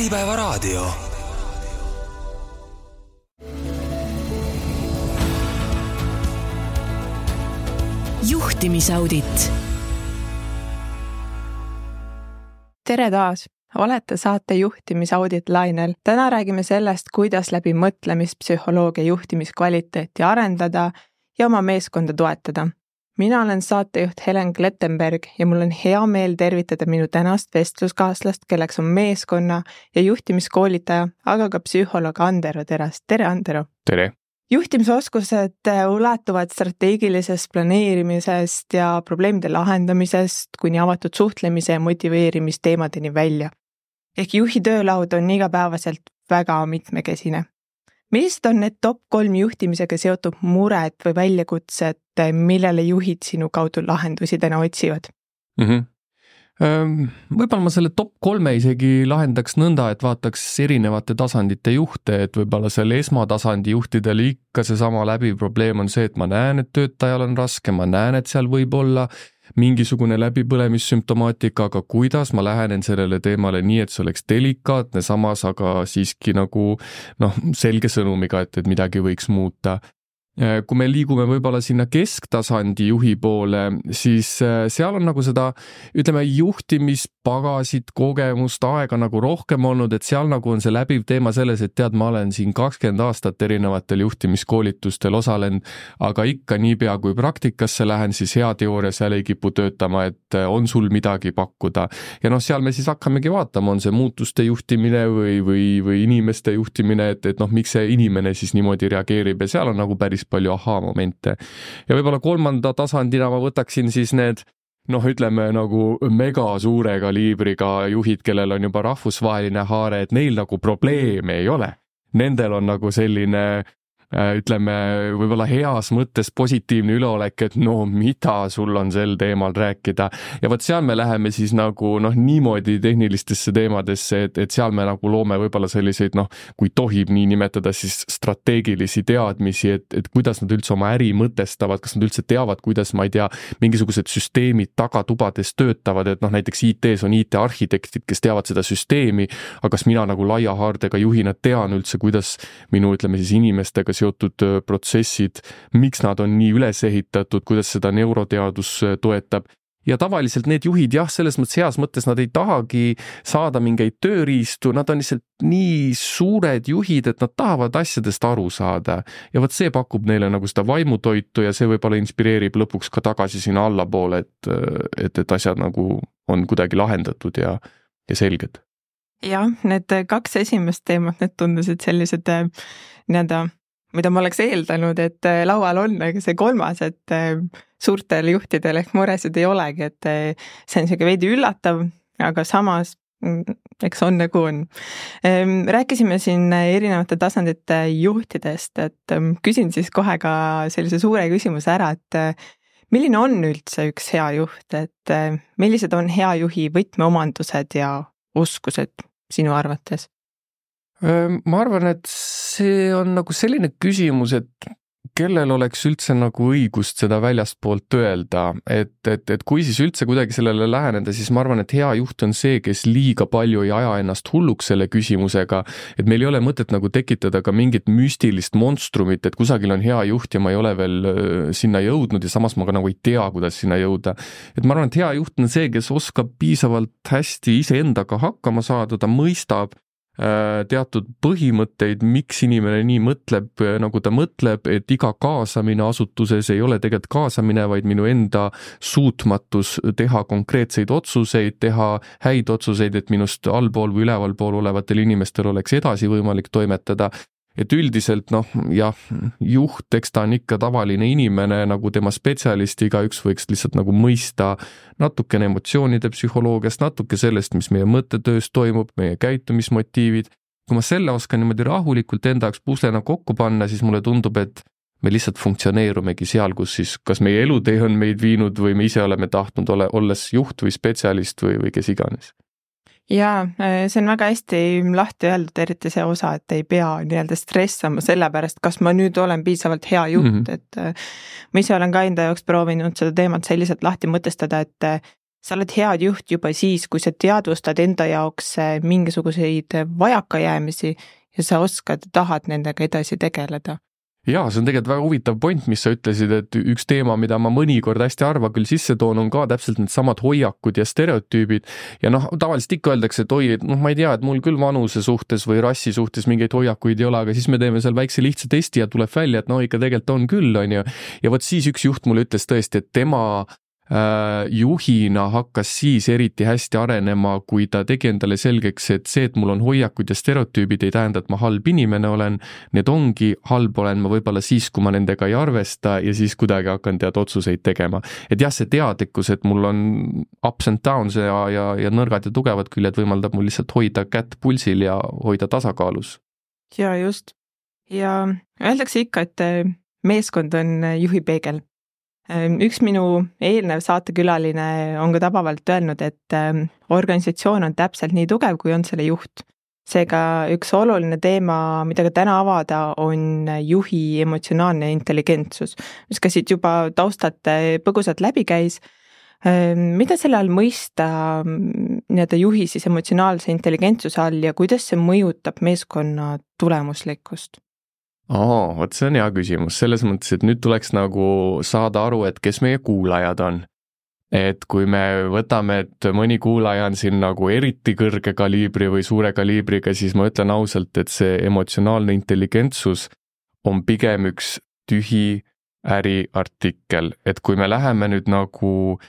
Äripäevaraadio. juhtimisaudit. tere taas, olete saate juhtimisaudit lainel. täna räägime sellest, kuidas läbi mõtlemispsühholoogia juhtimiskvaliteeti arendada ja oma meeskonda toetada mina olen saatejuht Helen Klettenberg ja mul on hea meel tervitada minu tänast vestluskaaslast, kelleks on meeskonna ja juhtimiskoolitaja, aga ka psühholoog Andero Teras. tere, Andero! tere! juhtimisoskused äh, ulatuvad strateegilisest planeerimisest ja probleemide lahendamisest kuni avatud suhtlemise ja motiveerimisteemadeni välja. ehk juhi töölaud on igapäevaselt väga mitmekesine millised on need top kolm juhtimisega seotud mured või väljakutsed, millele juhid sinu kaudu lahendusi täna otsivad mm? -hmm võib-olla ma selle top kolme isegi lahendaks nõnda, et vaataks erinevate tasandite juhte, et võib-olla seal esmatasandi juhtidel ikka seesama läbiv probleem on see, et ma näen, et töötajal on raske, ma näen, et seal võib olla mingisugune läbipõlemissümptomaatika, aga kuidas ma lähenen sellele teemale nii, et see oleks delikaatne, samas aga siiski nagu noh, selge sõnumiga, et, et midagi võiks muuta Äh, kui me liigume võib-olla sinna kesktasandi juhi poole, siis äh, seal on nagu seda, ütleme, juhtimispagasit, kogemust, aega nagu rohkem olnud, et seal nagu on see läbiv teema selles, et tead, ma olen siin kakskümmend aastat erinevatel juhtimiskoolitustel osalenud, aga ikka niipea, kui praktikasse lähen, siis hea teooria seal ei kipu töötama, et äh, on sul midagi pakkuda. ja noh, seal me siis hakkamegi vaatama, on see muutuste juhtimine või, või, või inimeste juhtimine, et, et noh, miks see inimene siis niimoodi reageerib ja seal on nagu päris palju ahhaa-momente. ja võib-olla kolmanda tasandina ma võtaksin siis need noh, ütleme nagu mega suure kaliibriga juhid, kellel on juba rahvusvaheline haare, et neil nagu probleeme ei ole. Nendel on nagu selline ütleme, võib-olla heas mõttes positiivne üleolek, et no mida sul on sel teemal rääkida. ja vot seal me läheme siis nagu noh, niimoodi tehnilistesse teemadesse, et, et seal me nagu loome võib-olla selliseid noh, kui tohib nii nimetada, siis strateegilisi teadmisi, et, et kuidas nad üldse oma äri mõtestavad, kas nad üldse teavad, kuidas, ma ei tea, mingisugused süsteemid tagatubades töötavad, et noh, näiteks IT-s on IT-arhitektid, kes teavad seda süsteemi, aga kas mina nagu laia haardega juhina tean üldse, kuidas minu, ütleme siis inimestega seotud protsessid, miks nad on nii üles ehitatud, kuidas seda neuroteadus toetab ja tavaliselt need juhid jah, selles mõttes heas mõttes nad ei tahagi saada mingeid tööriistu, nad on lihtsalt nii suured juhid, et nad tahavad asjadest aru saada. ja vot see pakub neile nagu seda vaimutoitu ja see võib-olla inspireerib lõpuks ka tagasi sinna allapoole, et, et, et asjad nagu on kuidagi lahendatud ja, ja selged. jah, need kaks esimest teemat, need tundusid sellised nii-öelda mida ma oleks eeldanud, et äh, laual on, aga see kolmas, et äh, suurtel juhtidel ehk muresid ei olegi, et äh, see on niisugune veidi üllatav, aga samas mm, eks on nagu on. Ehm, rääkisime siin erinevate tasandite juhtidest, et küsin siis kohe ka sellise suure küsimuse ära, et milline on üldse üks hea juht, et millised on hea juhi võtmeomandused ja oskused sinu arvates? Ma arvan, et see on nagu selline küsimus, et kellel oleks üldse nagu õigust seda väljastpoolt öelda, et, et, et kui siis üldse kuidagi sellele läheneda, siis ma arvan, et hea juht on see, kes liiga palju ei aja ennast hulluks selle küsimusega, et meil ei ole mõtet nagu tekitada ka mingit müstilist monstrumit, et kusagil on hea juht ja ma ei ole veel sinna jõudnud ja samas ma ka nagu ei tea, kuidas sinna jõuda. et ma arvan, et hea juht on see, kes oskab piisavalt hästi iseendaga hakkama saada, ta mõistab, teatud põhimõtteid, miks inimene nii mõtleb, äh, nagu ta mõtleb, et iga kaasamine asutuses ei ole tegelikult kaasamine, vaid minu enda suutmatus teha konkreetseid otsuseid, teha häid otsuseid, et minust allpool või ülevalpool olevatel inimestel oleks edasi võimalik toimetada et üldiselt noh, jah, juht, eks ta on ikka tavaline inimene nagu tema spetsialist, igaüks võiks lihtsalt nagu mõista natukene emotsioonide psühholoogiast, natuke sellest, mis meie mõttetöös toimub, meie käitumismotiivid. kui ma selle oskan niimoodi rahulikult enda jaoks puslena kokku panna, siis mulle tundub, et me lihtsalt funktsioneerumegi seal, kus siis kas meie elutee on meid viinud või me ise oleme tahtnud ole, olles juht või spetsialist või, või kes iganes jaa, äh, see on väga hästi lahti öeldud, eriti see osa, et ei pea nii-öelda stressama selle pärast, kas ma nüüd olen piisavalt hea juht mm, -hmm. et äh, ma ise olen ka enda jaoks proovinud seda teemat selliselt lahti mõtestada, et äh, sa oled hea juht juba siis, kui sa teadvustad enda jaoks mingisuguseid vajakajäämisi ja sa oskad, tahad nendega edasi tegeleda jaa, see on tegelikult väga huvitav point, mis sa ütlesid, et üks teema, mida ma mõnikord hästi harva küll sisse toon, on ka täpselt needsamad hoiakud ja stereotüübid. ja noh, tavaliselt ikka öeldakse, et oi, et noh, ma ei tea, et mul küll vanuse suhtes või rassi suhtes mingeid hoiakuid ei ole, aga siis me teeme seal väikse lihtsa testi ja tuleb välja, et no ikka tegelikult on küll, on ju. ja vot siis üks juht mulle ütles tõesti, et tema juhina hakkas siis eriti hästi arenema, kui ta tegi endale selgeks, et see, et mul on hoiakud ja stereotüübid, ei tähenda, et ma halb inimene olen. Need ongi, halb olen ma võib-olla siis, kui ma nendega ei arvesta ja siis kuidagi hakkan tead otsuseid tegema. et jah, see teadlikkus, et mul on ups and downs ja, ja, ja nõrgad ja tugevad küljed võimaldab mul lihtsalt hoida kätt pulsil ja hoida tasakaalus. ja just. ja öeldakse ikka, et meeskond on juhi peegel üks minu eelnev saatekülaline on ka tabavalt öelnud, et ehm, organisatsioon on täpselt nii tugev, kui on selle juht. seega üks oluline teema, mida ka täna avada, on juhi emotsionaalne intelligentsus, mis ka siit juba taustalt eh, põgusalt läbi käis. Ehm, mida selle all mõista mm, nii-öelda juhi siis emotsionaalse intelligentsuse all ja kuidas see mõjutab meeskonna tulemuslikkust? Aa, vot see on hea küsimus, selles mõttes, et nüüd tuleks nagu saada aru, et kes meie kuulajad on. et kui me võtame, et mõni kuulaja on siin nagu eriti kõrge kaliibri või suure kaliibriga, siis ma ütlen ausalt, et see emotsionaalne intelligentsus on pigem üks tühi äriartikkel, et kui me läheme nüüd nagu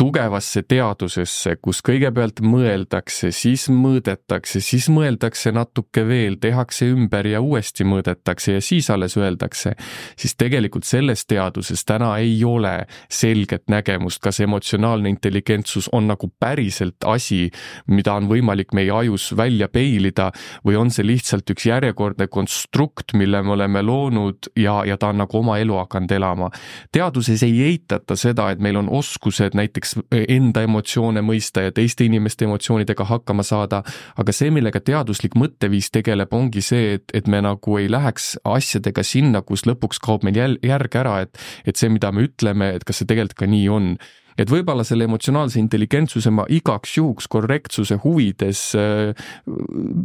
tugevasse teadusesse, kus kõigepealt mõeldakse, siis mõõdetakse, siis mõeldakse natuke veel, tehakse ümber ja uuesti mõõdetakse ja siis alles öeldakse, siis tegelikult selles teaduses täna ei ole selget nägemust, kas emotsionaalne intelligentsus on nagu päriselt asi, mida on võimalik meie ajus välja peilida või on see lihtsalt üks järjekordne konstrukt, mille me oleme loonud ja, ja ta on nagu oma elu hakanud elama. teaduses ei eitata seda, et meil on oskused näiteks näiteks enda emotsioone mõista ja teiste inimeste emotsioonidega hakkama saada, aga see, millega teaduslik mõtteviis tegeleb, ongi see, et, et me nagu ei läheks asjadega sinna, kus lõpuks kaob meil jäl-, järg ära, et et see, mida me ütleme, et kas see tegelikult ka nii on et võib-olla selle emotsionaalse intelligentsuse ma igaks juhuks korrektsuse huvides äh,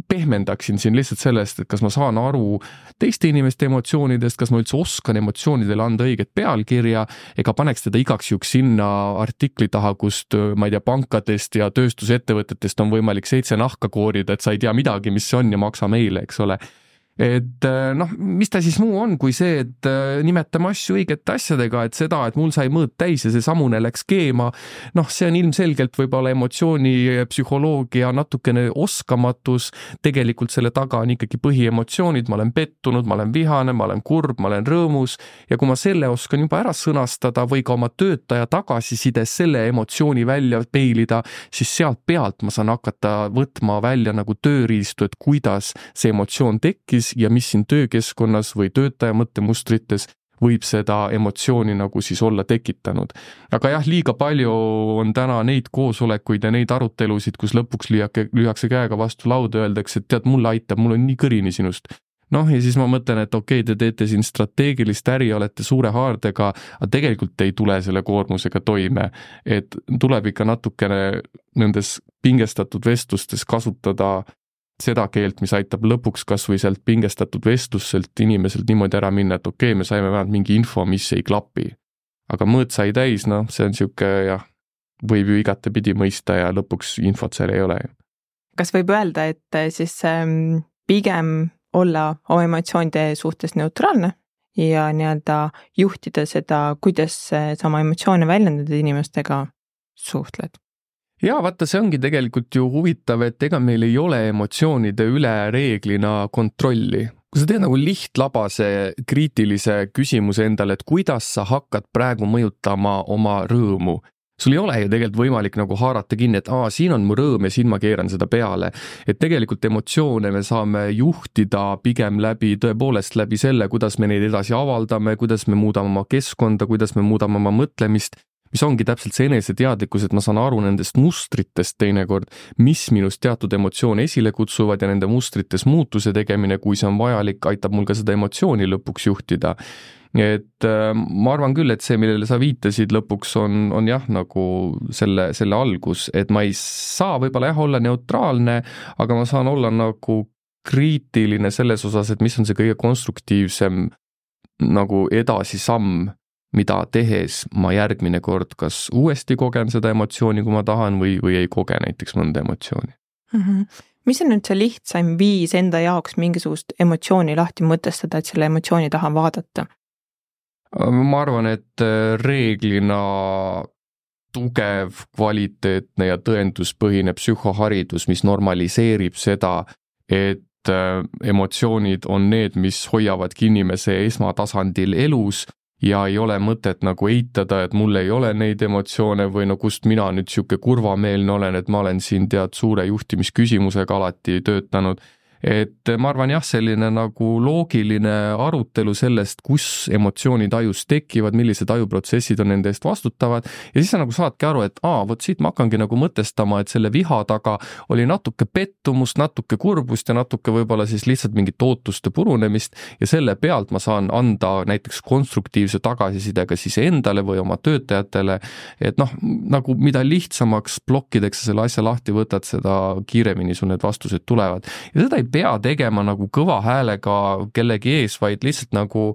pehmendaksin siin lihtsalt sellest, et kas ma saan aru teiste inimeste emotsioonidest, kas ma üldse oskan emotsioonidele anda õiget pealkirja, ega paneks teda igaks juhuks sinna artikli taha, kust ma ei tea, pankadest ja tööstusettevõtetest on võimalik seitse nahka koorida, et sa ei tea midagi, mis see on ja maksa meile, eks ole et äh, noh, mis ta siis muu on, kui see, et äh, nimetame asju õigete asjadega, et seda, et mul sai mõõt täis ja see samune läks keema, noh, see on ilmselgelt võib-olla emotsioonipsühholoogia natukene oskamatus, tegelikult selle taga on ikkagi põhiemotsioonid, ma olen pettunud, ma olen vihane, ma olen kurb, ma olen rõõmus. Ja kui ma selle oskan juba ära sõnastada või ka oma töötaja tagasisides selle emotsiooni välja peilida, siis sealt pealt ma saan hakata võtma välja nagu tööriistu, et kuidas see emotsioon tekkis, siis ja mis siin töökeskkonnas või töötaja mõttemustrites võib seda emotsiooni nagu siis olla tekitanud. aga jah, liiga palju on täna neid koosolekuid ja neid arutelusid, kus lõpuks lüüake, lüüakse käega vastu lauda, öeldakse, et tead, mulle aitab, mul on nii kõrini sinust. noh, ja siis ma mõtlen, et okei okay,, te teete siin strateegilist äri, olete suure haardega, aga tegelikult ei tule selle koormusega toime. et tuleb ikka natukene nendes pingestatud vestlustes kasutada seda keelt, mis aitab lõpuks kas või sealt pingestatud vestluselt inimeselt niimoodi ära minna, et okei okay,, me saime vähemalt mingi info, mis ei klapi. aga mõõt sai täis, noh, see on niisugune jah, võib ju igatepidi mõista ja lõpuks infot seal ei ole ju. kas võib öelda, et eh, siis ähm, pigem olla oma emotsioonide suhtes neutraalne ja nii-öelda juhtida seda, kuidas sa oma emotsioone väljendada inimestega suhtled? Jaa, vaata, see ongi tegelikult ju huvitav, et ega meil ei ole emotsioonide üle reeglina kontrolli. kui sa teed nagu lihtlabase kriitilise küsimuse endale, et kuidas sa hakkad praegu mõjutama oma rõõmu, sul ei ole ju tegelikult võimalik nagu haarata kinni, et aa, siin on mu rõõm ja siin ma keeran seda peale. et tegelikult emotsioone me saame juhtida pigem läbi, tõepoolest läbi selle, kuidas me neid edasi avaldame, kuidas me muudame oma keskkonda, kuidas me muudame oma mõtlemist mis ongi täpselt see eneseteadlikkus, et ma saan aru nendest mustritest teinekord, mis minus teatud emotsioone esile kutsuvad ja nende mustrites muutuse tegemine, kui see on vajalik, aitab mul ka seda emotsiooni lõpuks juhtida. Et äh, ma arvan küll, et see, millele sa viitasid lõpuks, on, on jah, nagu selle, selle algus, et ma ei saa võib-olla jah, olla neutraalne, aga ma saan olla nagu kriitiline selles osas, et mis on see kõige konstruktiivsem nagu edasisamm, mida tehes ma järgmine kord kas uuesti kogen seda emotsiooni, kui ma tahan, või, või ei koge näiteks mõnda emotsiooni mm. -hmm mis on nüüd see lihtsaim viis enda jaoks mingisugust emotsiooni lahti mõtestada, et selle emotsiooni taha vaadata? ma arvan, et äh, reeglina tugev, kvaliteetne ja tõenduspõhine psühhoharidus, mis normaliseerib seda, et äh, emotsioonid on need, mis hoiavadki inimese esmatasandil elus ja ei ole mõtet nagu eitada, et mul ei ole neid emotsioone või no kust mina nüüd niisugune kurvameelne olen, et ma olen siin tead suure juhtimisküsimusega alati töötanud et ma arvan jah, selline nagu loogiline arutelu sellest, kus emotsioonid ajus tekivad, millised ajuprotsessid on nende eest vastutavad. Ja siis sa nagu saadki aru, et aa, vot siit ma hakkangi nagu mõtestama, et selle viha taga oli natuke pettumust, natuke kurbust ja natuke võib-olla siis lihtsalt mingit ootuste purunemist. Ja selle pealt ma saan anda näiteks konstruktiivse tagasisidega siis endale või oma töötajatele, et noh, nagu mida lihtsamaks plokkideks sa selle asja lahti võtad, seda kiiremini sul need vastused tulevad. Ja seda ei pea tegema nagu kõva häälega kellegi ees, vaid lihtsalt nagu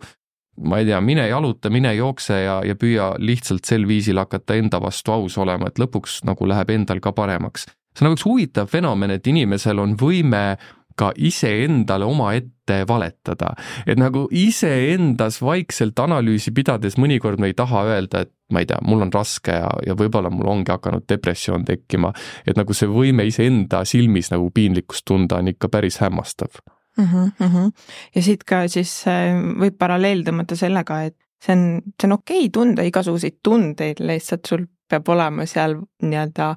ma ei tea, mine jaluta, mine jookse ja, ja püüa lihtsalt sel viisil hakata enda vastu aus olema, et lõpuks nagu läheb endal ka paremaks. see on nagu üks huvitav fenomen, et inimesel on võime ka iseendale omaette valetada. et nagu iseendas vaikselt analüüsi pidades mõnikord me ei taha öelda, et ma ei tea, mul on raske ja, ja võib-olla mul ongi hakanud depressioon tekkima. et nagu see võime iseenda silmis nagu piinlikkust tunda on ikka päris hämmastav mm -hmm. ja siit ka siis äh, võib paralleel tõmmata sellega, et see on, see on okei okay tunda igasuguseid tundeid, lihtsalt sul peab olema seal nii-öelda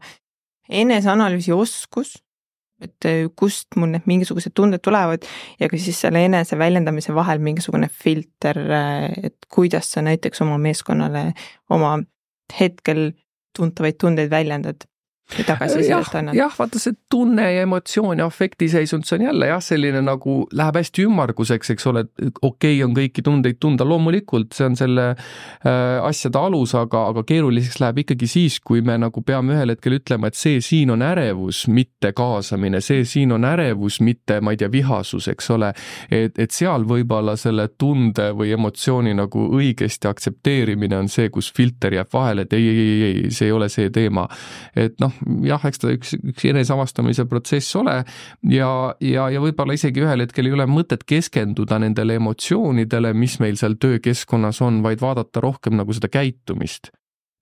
eneseanalüüsi oskus et äh, kust mul need mingisugused tunded tulevad ja ka siis selle enese väljendamise vahel mingisugune filter, äh, et kuidas sa näiteks oma meeskonnale oma hetkel tuntavaid tundeid väljendad tagasisidet annad. jah, vaata see tunne ja emotsioon ja afektiseisund, see on jälle jah, selline nagu läheb hästi ümmarguseks, eks ole, okei okay on kõiki tundeid tunda, loomulikult see on selle äh, asjade alus, aga, aga keeruliseks läheb ikkagi siis, kui me nagu peame ühel hetkel ütlema, et see siin on ärevus, mitte kaasamine, see siin on ärevus, mitte ma ei tea, vihasus, eks ole. et, et seal võib-olla selle tunde või emotsiooni nagu õigesti aktsepteerimine on see, kus filter jääb vahele, et ei, ei, ei, ei, see ei ole see teema. et noh, jah, eks ta üks, üks eneseavastamise protsess ole ja, ja, ja võib-olla isegi ühel hetkel ei ole mõtet keskenduda nendele emotsioonidele, mis meil seal töökeskkonnas on, vaid vaadata rohkem nagu seda käitumist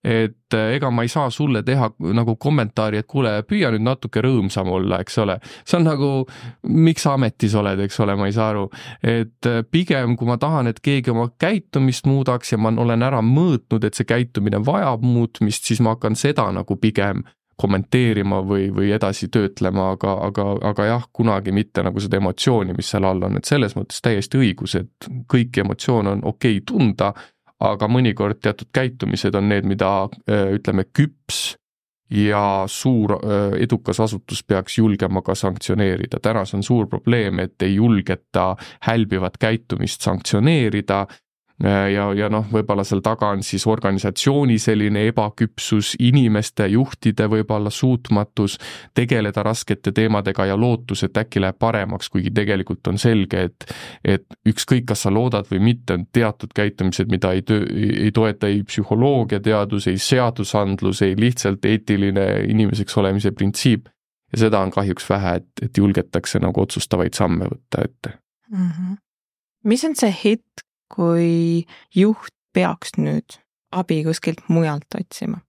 et eh, ega ma ei saa sulle teha nagu kommentaari, et kuule, püüa nüüd natuke rõõmsam olla, eks ole. see on nagu, miks sa ametis oled, eks ole, ma ei saa aru. et eh, pigem, kui ma tahan, et keegi oma käitumist muudaks ja ma olen ära mõõtnud, et see käitumine vajab muutmist, siis ma hakkan seda nagu pigem kommenteerima või, või edasi töötlema, aga, aga, aga jah, kunagi mitte nagu seda emotsiooni, mis seal all on, et selles mõttes täiesti õigus, et kõiki emotsioone on okei okay tunda, aga mõnikord teatud käitumised on need, mida ütleme, küps ja suur edukas asutus peaks julgema ka sanktsioneerida. täna see on suur probleem, et ei julgeta hälbivat käitumist sanktsioneerida Äh, ja, ja noh, võib-olla seal taga on siis organisatsiooni selline ebaküpsus, inimeste, juhtide võib-olla suutmatus tegeleda raskete teemadega ja lootus, et äkki läheb paremaks, kuigi tegelikult on selge, et et ükskõik, kas sa loodad või mitte, on teatud käitumised, mida ei töö, ei toeta ei psühholoogiateadus, ei seadusandlus, ei lihtsalt eetiline inimeseks olemise printsiip. ja seda on kahjuks vähe, et, et julgetakse nagu otsustavaid samme võtta ette mm. -hmm. mis on see hetk, kui juht peaks nüüd abi kuskilt mujalt otsima?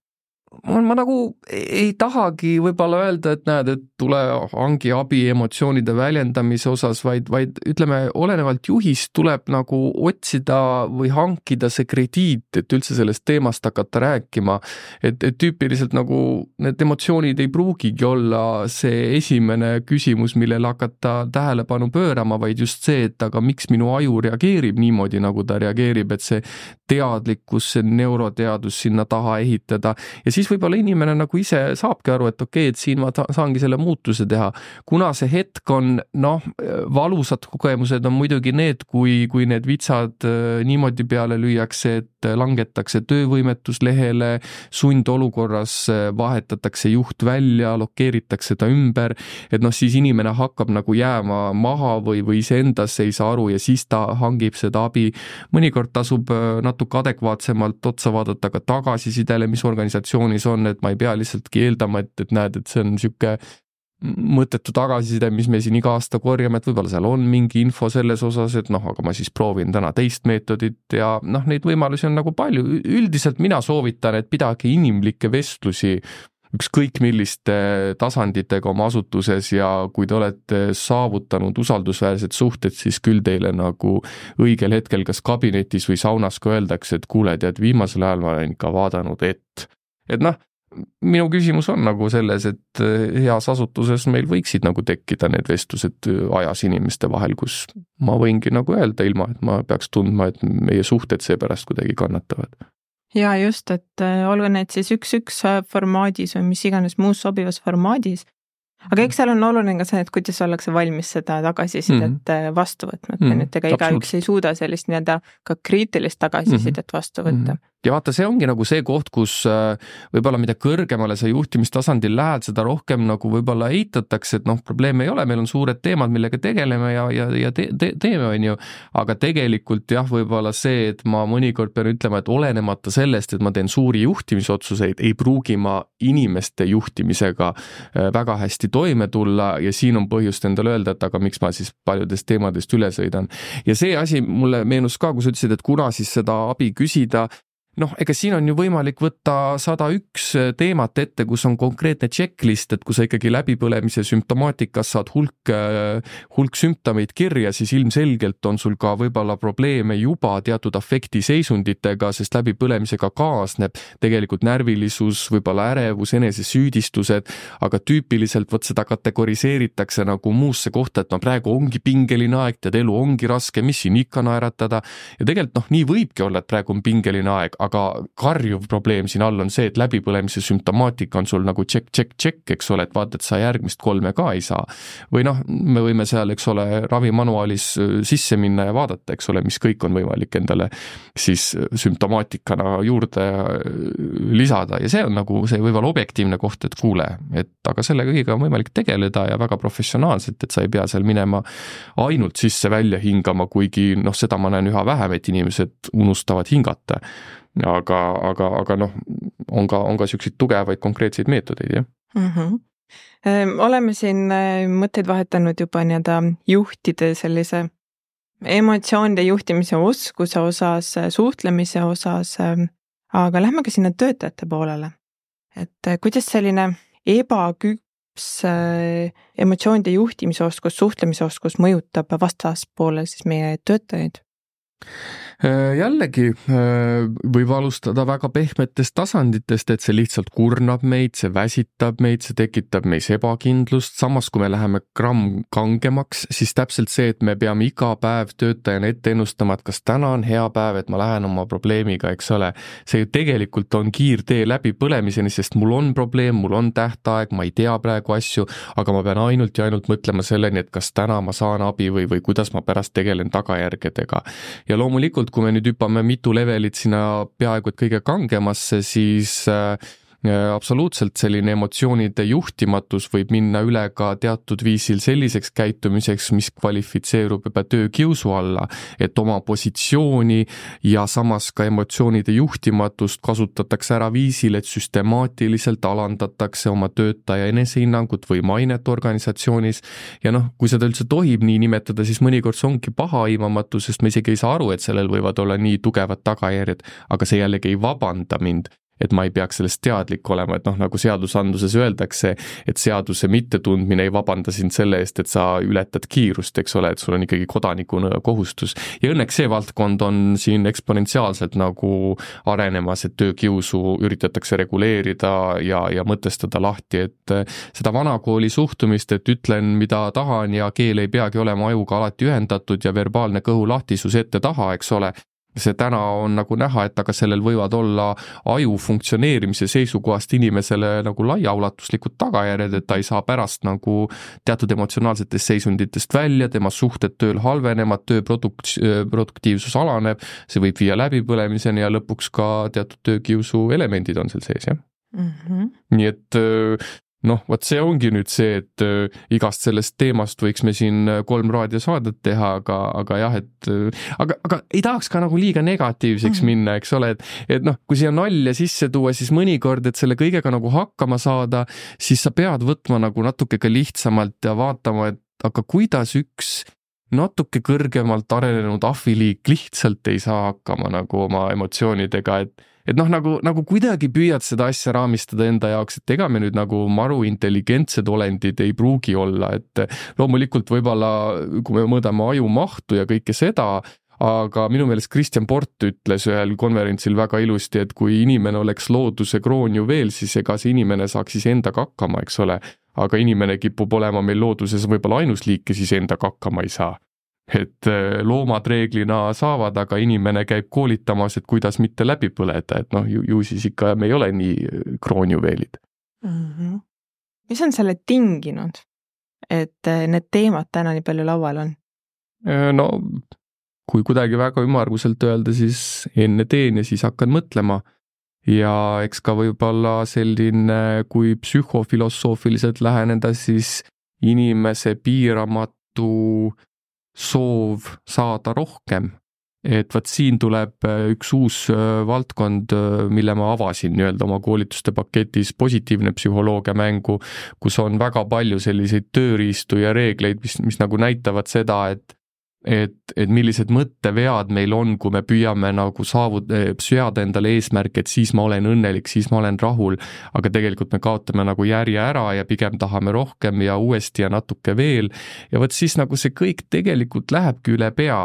Ma, ma nagu ei tahagi võib-olla öelda, et näed, et tule hangi abi emotsioonide väljendamise osas, vaid, vaid ütleme, olenevalt juhist tuleb nagu otsida või hankida see krediit, et üldse sellest teemast hakata rääkima. et, et tüüpiliselt nagu need emotsioonid ei pruugigi olla see esimene küsimus, millele hakata tähelepanu pöörama, vaid just see, et aga miks minu aju reageerib niimoodi, nagu ta reageerib, et see teadlikkus, see neuroteadus sinna taha ehitada ja siis siis võib-olla inimene nagu ise saabki aru, et okei okay,, et siin ma saangi selle muutuse teha. kuna see hetk on noh, valusad kogemused on muidugi need, kui, kui need vitsad äh, niimoodi peale lüüakse, et langetakse töövõimetuslehele, sundolukorras äh, vahetatakse juht välja, lokeeritakse ta ümber, et noh, siis inimene hakkab nagu jääma maha või, või iseendasse ei saa aru ja siis ta hangib seda abi. mõnikord tasub äh, natuke adekvaatsemalt otsa vaadata ka tagasisidele, mis organisatsioonis on, et ma ei pea lihtsaltki eeldama, et, et näed, et see on niisugune mõttetu tagasiside, mis me siin iga aasta korjame, et võib-olla seal on mingi info selles osas, et noh, aga ma siis proovin täna teist meetodit ja noh, neid võimalusi on nagu palju, üldiselt mina soovitan, et pidage inimlikke vestlusi ükskõik milliste tasanditega oma asutuses ja kui te olete saavutanud usaldusväärsed suhted, siis küll teile nagu õigel hetkel kas kabinetis või saunas ka öeldakse, et kuule, tead, viimasel ajal ma olen ikka vaadanud, et, et noh, minu küsimus on nagu selles, et heas asutuses meil võiksid nagu tekkida need vestlused ajas inimeste vahel, kus ma võingi nagu öelda, ilma et ma peaks tundma, et meie suhted seepärast kuidagi kannatavad ja just, et äh, olgu need siis üks-üks äh, formaadis või mis iganes muus sobivas formaadis. aga eks seal on oluline ka see, et kuidas ollakse valmis seda tagasisidet mm -hmm. vastu võtma, et mm -hmm. et ega igaüks ei suuda sellist nii-öelda ka kriitilist tagasisidet mm -hmm. vastu võtta mm. -hmm ja vaata, see ongi nagu see koht, kus äh, võib-olla mida kõrgemale sa juhtimistasandil lähed, seda rohkem nagu võib-olla eitatakse, et noh, probleeme ei ole, meil on suured teemad, millega tegeleme ja, ja, ja te, te, teeme, on ju. aga tegelikult jah, võib-olla see, et ma mõnikord pean ütlema, et olenemata sellest, et ma teen suuri juhtimisotsuseid, ei pruugi ma inimeste juhtimisega äh, väga hästi toime tulla ja siin on põhjust endale öelda, et aga miks ma siis paljudest teemadest üle sõidan. ja see asi mulle meenus ka, kui sa ütlesid, et kuna siis seda abi küsida noh, ega siin on ju võimalik võtta sada üks teemat ette, kus on konkreetne checklist, et kui sa ikkagi läbipõlemise sümptomaatikas saad hulk, hulk sümptomeid kirja, siis ilmselgelt on sul ka võib-olla probleeme juba teatud afektiseisunditega, sest läbipõlemisega kaasneb tegelikult närvilisus, võib-olla ärevus, enesesüüdistused, aga tüüpiliselt vot seda kategoriseeritakse nagu muusse kohta, et no praegu ongi pingeline aeg, tead, elu ongi raske, mis siin ikka naeratada. Ja tegelikult noh, nii võibki olla, et praegu on pingeline aeg, aga karjuv probleem siin all on see, et läbipõlemise sümptomaatika on sul nagu tšekk, tšekk, tšekk, eks ole, et vaata, et sa järgmist kolme ka ei saa. või noh, me võime seal, eks ole, ravimanuaalis äh, sisse minna ja vaadata, eks ole, mis kõik on võimalik endale siis äh, sümptomaatikana juurde äh, lisada ja see on nagu see võib-olla objektiivne koht, et kuule, et aga selle kõigega on võimalik tegeleda ja väga professionaalselt, et sa ei pea seal minema ainult sisse-välja hingama, kuigi noh, seda ma näen üha vähem, et inimesed unustavad hingata aga, aga, aga noh, on ka, on ka niisuguseid tugevaid konkreetseid meetodeid, jah mm. -hmm oleme siin äh, mõtteid vahetanud juba nii-öelda juhtide sellise emotsioonide juhtimise oskuse osas, äh, suhtlemise osas, ähm, aga lähme ka sinna töötajate poolele. et äh, kuidas selline ebaküps emotsioonide juhtimise oskus, suhtlemise oskus mõjutab vastaspoole siis meie töötajaid? Äh, jällegi äh, võib alustada väga pehmetest tasanditest, et see lihtsalt kurnab meid, see väsitab meid, see tekitab meis ebakindlust, samas kui me läheme gramm kangemaks, siis täpselt see, et me peame iga päev töötajana ette ennustama, et kas täna on hea päev, et ma lähen oma probleemiga, eks ole. see ju tegelikult on kiirtee läbipõlemiseni, sest mul on probleem, mul on tähtaeg, ma ei tea praegu asju, aga ma pean ainult ja ainult mõtlema selleni, et kas täna ma saan abi või, või kuidas ma pärast tegelen tagajärgedega. ja loomulikult loomulikult, kui me nüüd hüppame mitu levelit sinna peaaegu et kõige kangemasse, siis äh, absoluutselt selline emotsioonide juhtimatus võib minna üle ka teatud viisil selliseks käitumiseks, mis kvalifitseerub juba töökiusu alla, et oma positsiooni ja samas ka emotsioonide juhtimatust kasutatakse ära viisil, et süstemaatiliselt alandatakse oma töötaja enesehinnangut või mainet organisatsioonis. Ja noh, kui seda üldse tohib nii nimetada, siis mõnikord see ongi pahaaimamatu, sest me isegi ei saa aru, et sellel võivad olla nii tugevad tagajärjed, aga see jällegi ei vabanda mind et ma ei peaks sellest teadlik olema, et noh, nagu seadusandluses öeldakse, et seaduse mittetundmine ei vabanda sind selle eest, et sa ületad kiirust, eks ole, et sul on ikkagi kodanikuna kohustus. ja õnneks see valdkond on siin eksponentsiaalselt nagu arenemas, et töökiusu üritatakse reguleerida ja, ja mõtestada lahti, et seda vanakooli suhtumist, et ütlen, mida tahan ja keel ei peagi olema ajuga alati ühendatud ja verbaalne kõhulahtisus ette-taha, eks ole, see täna on nagu näha, et aga sellel võivad olla aju funktsioneerimise seisukohast inimesele nagu laiaulatuslikud tagajärjed, et ta ei saa pärast nagu teatud emotsionaalsetest seisunditest välja, tema suhted tööl halvenevad, töö produkt-, produktiivsus alaneb, see võib viia läbipõlemiseni ja lõpuks ka teatud töökiusu elemendid on seal sees, jah mm. -hmm. nii et noh, vot see ongi nüüd see, et äh, igast sellest teemast võiks me siin äh, kolm raadiosaadet teha, aga, aga jah, et äh, aga, aga ei tahaks ka nagu liiga negatiivseks mm minna, eks ole, et, et noh, kui siia nalja sisse tuua, siis mõnikord, et selle kõigega nagu hakkama saada, siis sa pead võtma nagu natuke ka lihtsamalt ja vaatama, et aga kuidas üks natuke kõrgemalt arenenud ahviliik lihtsalt ei saa hakkama nagu oma emotsioonidega, et et noh, nagu, nagu kuidagi püüad seda asja raamistada enda jaoks, et ega me nüüd nagu maru intelligentsed olendid ei pruugi olla, et loomulikult võib-olla, kui me mõõdame aju mahtu ja kõike seda, aga minu meelest Kristjan Port ütles ühel konverentsil väga ilusti, et kui inimene oleks looduse kroonjuveel, siis ega see inimene saaks siis endaga hakkama, eks ole. aga inimene kipub olema meil looduses võib-olla ainus liik, kes isendaga hakkama ei saa et äh, loomad reeglina saavad, aga inimene käib koolitamas, et kuidas mitte läbi põleda, et noh, ju, siis ikka me ei ole nii äh, kroonjuveelid mm. -hmm. mis on selle tinginud, et äh, need teemad täna nii palju laual on? no kui kuidagi väga ümmarguselt öelda, siis enne teen ja siis hakkan mõtlema. ja eks ka võib-olla selline, kui psühhofilosoofiliselt läheneda, siis inimese piiramatu soov saada rohkem. et vot siin tuleb äh, üks uus äh, valdkond, äh, mille ma avasin nii-öelda oma koolituste paketis, positiivne psühholoogia mängu, kus on väga palju selliseid tööriistu ja reegleid, mis, mis nagu näitavad seda, et et, et millised mõttevead meil on, kui me püüame nagu saavut-, eh, seada endale eesmärki, et siis ma olen õnnelik, siis ma olen rahul, aga tegelikult me kaotame nagu järje ära ja pigem tahame rohkem ja uuesti ja natuke veel. Ja vot siis nagu see kõik tegelikult lähebki üle pea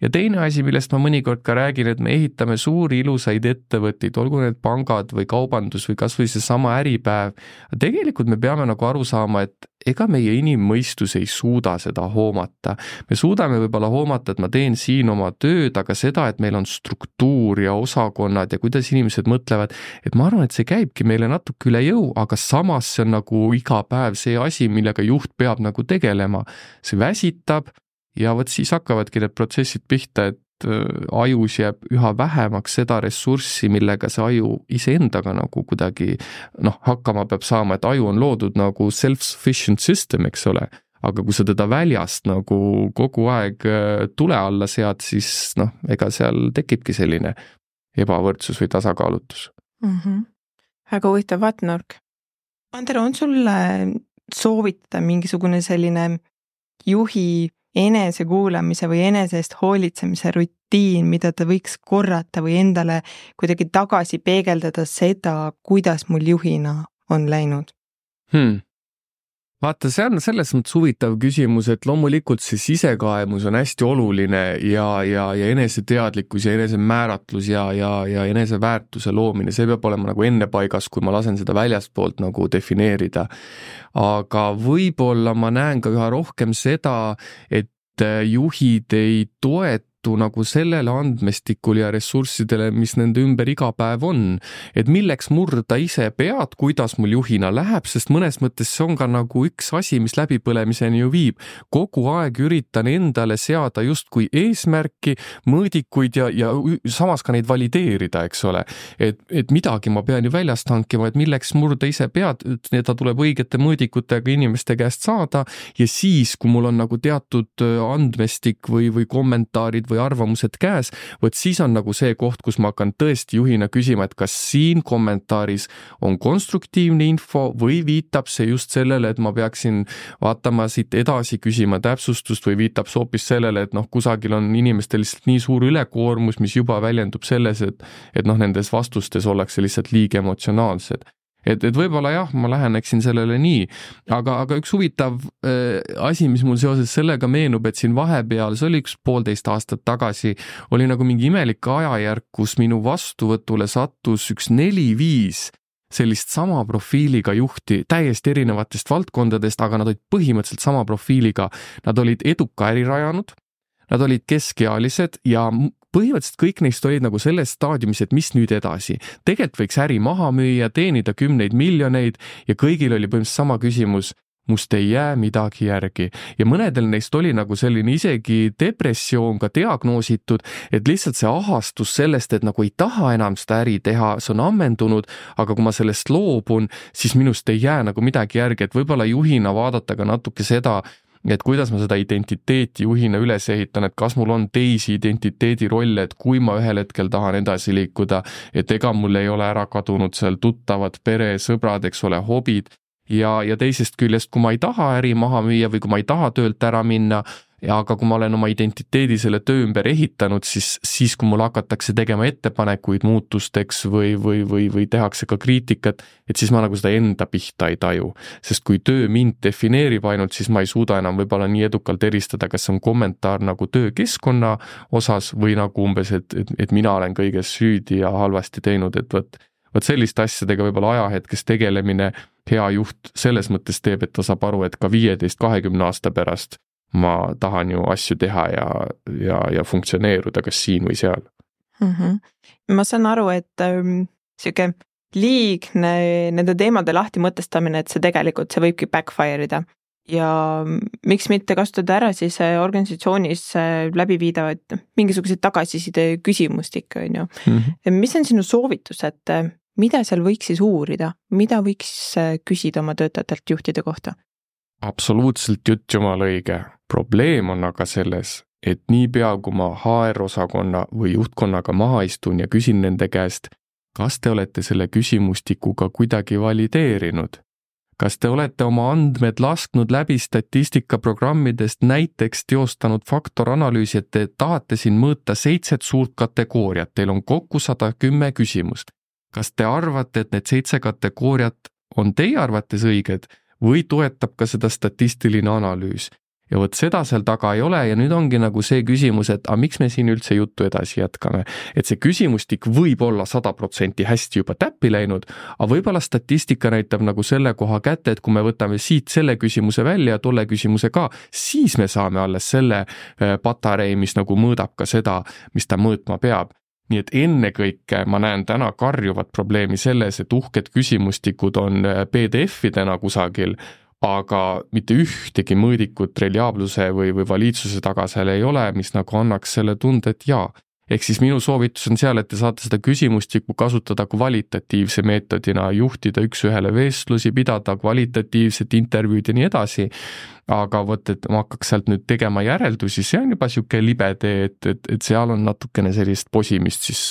ja teine asi, millest ma mõnikord ka räägin, et me ehitame suuri ilusaid ettevõtteid, olgu need pangad või kaubandus või kas või seesama Äripäev, tegelikult me peame nagu aru saama, et ega meie inimmõistus ei suuda seda hoomata. me suudame võib-olla hoomata, et ma teen siin oma tööd, aga seda, et meil on struktuur ja osakonnad ja kuidas inimesed mõtlevad, et ma arvan, et see käibki meile natuke üle jõu, aga samas see on nagu iga päev see asi, millega juht peab nagu tegelema. see väsitab, ja vot siis hakkavadki need protsessid pihta, et äh, ajus jääb üha vähemaks seda ressurssi, millega see aju iseendaga nagu kuidagi noh, hakkama peab saama, et aju on loodud nagu self-sufficient system, eks ole, aga kui sa teda väljast nagu kogu aeg äh, tule alla sead, siis noh, ega seal tekibki selline ebavõrdsus või tasakaalutus mm. -hmm. väga huvitav vaatenurk. Andero, on sul soovitada mingisugune selline juhi enesekuulamise või enese eest hoolitsemise rutiin, mida ta võiks korrata või endale kuidagi tagasi peegeldada seda, kuidas mul juhina on läinud hmm.? Vaata, see on selles mõttes huvitav küsimus, et loomulikult see sisekaemus on hästi oluline ja, ja, ja eneseteadlikkus ja enesemääratlus ja, ja, ja eneseväärtuse loomine, see peab olema nagu enne paigas, kui ma lasen seda väljastpoolt nagu defineerida. aga võib-olla ma näen ka üha rohkem seda, et juhid ei toeta tõttu nagu sellele andmestikule ja ressurssidele, mis nende ümber iga päev on. et milleks murda ise pead, kuidas mul juhina läheb, sest mõnes mõttes see on ka nagu üks asi, mis läbipõlemiseni ju viib. kogu aeg üritan endale seada justkui eesmärki, mõõdikuid ja, ja samas ka neid valideerida, eks ole. et, et midagi ma pean ju väljast hankima, et milleks murda ise pead, ta tuleb õigete mõõdikutega inimeste käest saada ja siis, kui mul on nagu teatud andmestik või, või kommentaarid või arvamused käes, vot siis on nagu see koht, kus ma hakkan tõesti juhina küsima, et kas siin kommentaaris on konstruktiivne info või viitab see just sellele, et ma peaksin vaatama siit edasi, küsima täpsustust või viitab see hoopis sellele, et noh, kusagil on inimestel lihtsalt nii suur ülekoormus, mis juba väljendub selles, et et noh, nendes vastustes ollakse lihtsalt liiga emotsionaalsed et, et võib-olla jah, ma läheneksin sellele nii, aga, aga üks huvitav äh, asi, mis mul seoses sellega meenub, et siin vahepeal, see oli üks poolteist aastat tagasi, oli nagu mingi imelik ajajärk, kus minu vastuvõtule sattus üks neli-viis sellist sama profiiliga juhti täiesti erinevatest valdkondadest, aga nad olid põhimõtteliselt sama profiiliga. Nad olid eduka äri rajanud, nad olid keskealised ja põhimõtteliselt kõik neist olid nagu selles staadiumis, et mis nüüd edasi. tegelikult võiks äri maha müüa, teenida kümneid miljoneid ja kõigil oli põhimõtteliselt sama küsimus must ei jää midagi järgi ja mõnedel neist oli nagu selline isegi depressioon ka diagnoositud, et lihtsalt see ahastus sellest, et nagu ei taha enam seda äri teha, see on ammendunud, aga kui ma sellest loobun, siis minust ei jää nagu midagi järgi, et võib-olla juhina vaadata ka natuke seda, et kuidas ma seda identiteeti juhina üles ehitan, et kas mul on teisi identiteedirolle, et kui ma ühel hetkel tahan edasi liikuda, et ega mul ei ole ära kadunud seal tuttavad, pere, sõbrad, eks ole, hobid, ja, ja teisest küljest, kui ma ei taha äri maha müüa või kui ma ei taha töölt ära minna, ja aga kui ma olen oma identiteedi selle töö ümber ehitanud, siis, siis kui mul hakatakse tegema ettepanekuid muutusteks või, või, või, või tehakse ka kriitikat, et siis ma nagu seda enda pihta ei taju. sest kui töö mind defineerib ainult, siis ma ei suuda enam võib-olla nii edukalt eristada, kas see on kommentaar nagu töökeskkonna osas või nagu umbes, et, et, et mina olen kõiges süüdi ja halvasti teinud, et vot vot selliste asjadega võib-olla ajahetkes tegelemine hea juht selles mõttes teeb, et ta saab aru, et ka viieteist, kahekümne aasta pärast ma tahan ju asju teha ja, ja, ja funktsioneeruda kas siin või seal mm. -hmm. ma saan aru, et ähm, sihuke liigne nende teemade lahti mõtestamine, et see tegelikult, see võibki backfire ida ja miks mitte kasutada ära siis äh, organisatsioonis äh, läbiviidavaid mingisuguseid tagasiside küsimustikke, on ju. Mhm. mis on sinu soovitus, et äh, mida seal võiks siis uurida, mida võiks küsida oma töötajatelt juhtide kohta? Absoluutselt jutt jumala õige, probleem on aga selles, et niipea, kui ma HR-osakonna või juhtkonnaga maha istun ja küsin nende käest, kas te olete selle küsimustikuga kuidagi valideerinud? kas te olete oma andmed lasknud läbi statistikaprogrammidest, näiteks teostanud faktoranalüüsi, et te tahate siin mõõta seitset suurt kategooriat, teil on kokku sada kümme küsimust. Kas te arvate, et need seitse kategooriat on teie arvates õiged või toetab ka seda statistiline analüüs? ja vot seda seal taga ei ole ja nüüd ongi nagu see küsimus, et aga miks me siin üldse juttu edasi jätkame. et see küsimustik võib olla sada protsenti hästi juba täppi läinud, aga võib-olla statistika näitab nagu selle koha kätte, et kui me võtame siit selle küsimuse välja ja tolle küsimuse ka, siis me saame alles selle äh, patarei, mis nagu mõõdab ka seda, mis ta mõõtma peab nii et ennekõike ma näen täna karjuvat probleemi selles, et uhked küsimustikud on äh, PDF-idena kusagil, aga mitte ühtegi mõõdikut reliaabluse või, või valiidsuse taga seal ei ole, mis nagu annaks selle tunde, et jaa, ehk siis minu soovitus on seal, et te saate seda küsimustikku kasutada kvalitatiivse meetodina, juhtida üks-ühele vestlusi, pidada kvalitatiivset intervjuud ja nii edasi. aga vot, et ma hakkaks sealt nüüd tegema järeldusi, see on juba niisugune libe tee, et, et, et seal on natukene sellist posimist siis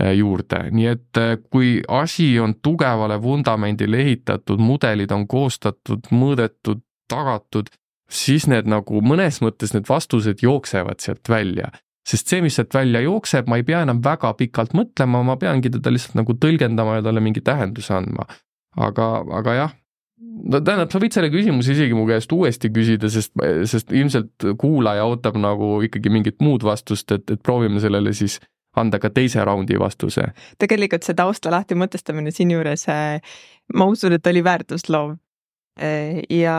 äh, juurde, nii et äh, kui asi on tugevale vundamendile ehitatud, mudelid on koostatud, mõõdetud, tagatud, siis need nagu mõnes mõttes need vastused jooksevad sealt välja sest see, mis sealt välja jookseb, ma ei pea enam väga pikalt mõtlema, ma peangi teda lihtsalt nagu tõlgendama ja talle mingi tähenduse andma. aga, aga jah, no tähendab, sa võid selle küsimuse isegi mu käest uuesti küsida, sest, sest ilmselt kuulaja ootab nagu ikkagi mingit muud vastust, et, et proovime sellele siis anda ka teise raundi vastuse. tegelikult see tausta lahti mõtestamine siinjuures, äh, ma usun, et oli väärtusloov ja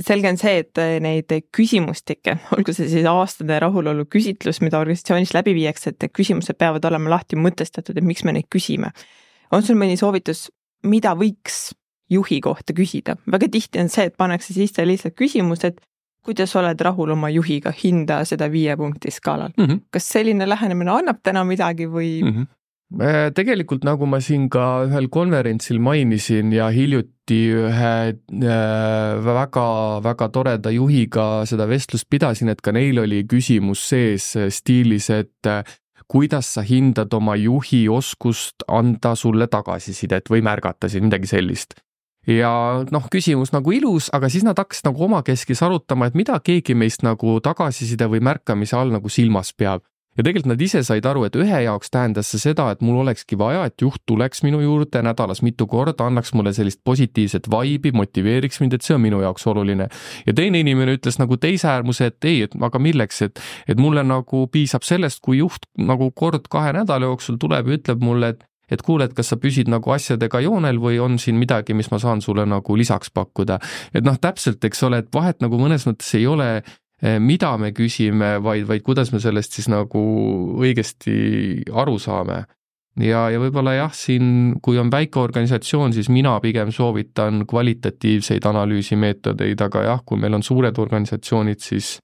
selge on see, et äh, neid küsimustikke, olgu see siis aastane rahulolu küsitlus, mida organisatsioonis läbi viiakse, et küsimused peavad olema lahti mõtestatud, et miks me neid küsime. on sul mõni soovitus, mida võiks juhi kohta küsida? väga tihti on see, et pannakse sisse lihtsalt küsimus, et kuidas oled rahul oma juhiga, hinda seda viie punkti skaalal mm. -hmm. kas selline lähenemine annab täna midagi või mm? -hmm tegelikult nagu ma siin ka ühel konverentsil mainisin ja hiljuti ühe väga-väga äh, toreda juhiga seda vestlust pidasin, et ka neil oli küsimus sees stiilis, et äh, kuidas sa hindad oma juhi oskust anda sulle tagasisidet või märgata siin midagi sellist. Ja noh, küsimus nagu ilus, aga siis nad hakkasid nagu omakeskis arutama, et mida keegi meist nagu tagasiside või märkamise all nagu silmas peab ja tegelikult nad ise said aru, et ühe jaoks tähendas see seda, et mul olekski vaja, et juht tuleks minu juurde nädalas mitu korda, annaks mulle sellist positiivset vibe'i, motiveeriks mind, et see on minu jaoks oluline. ja teine inimene ütles nagu teise äärmuse, et ei, et aga milleks, et, et mulle nagu piisab sellest, kui juht nagu kord kahe nädala jooksul tuleb ja ütleb mulle, et et kuule, et kas sa püsid nagu asjadega joonel või on siin midagi, mis ma saan sulle nagu lisaks pakkuda. et noh, täpselt, eks ole, et vahet nagu mõnes mõttes ei ole mida me küsime, vaid, vaid kuidas me sellest siis nagu õigesti aru saame? Ja, ja võib-olla jah, siin, kui on väike organisatsioon, siis mina pigem soovitan kvalitatiivseid analüüsimeetodeid, aga jah, kui meil on suured organisatsioonid, siis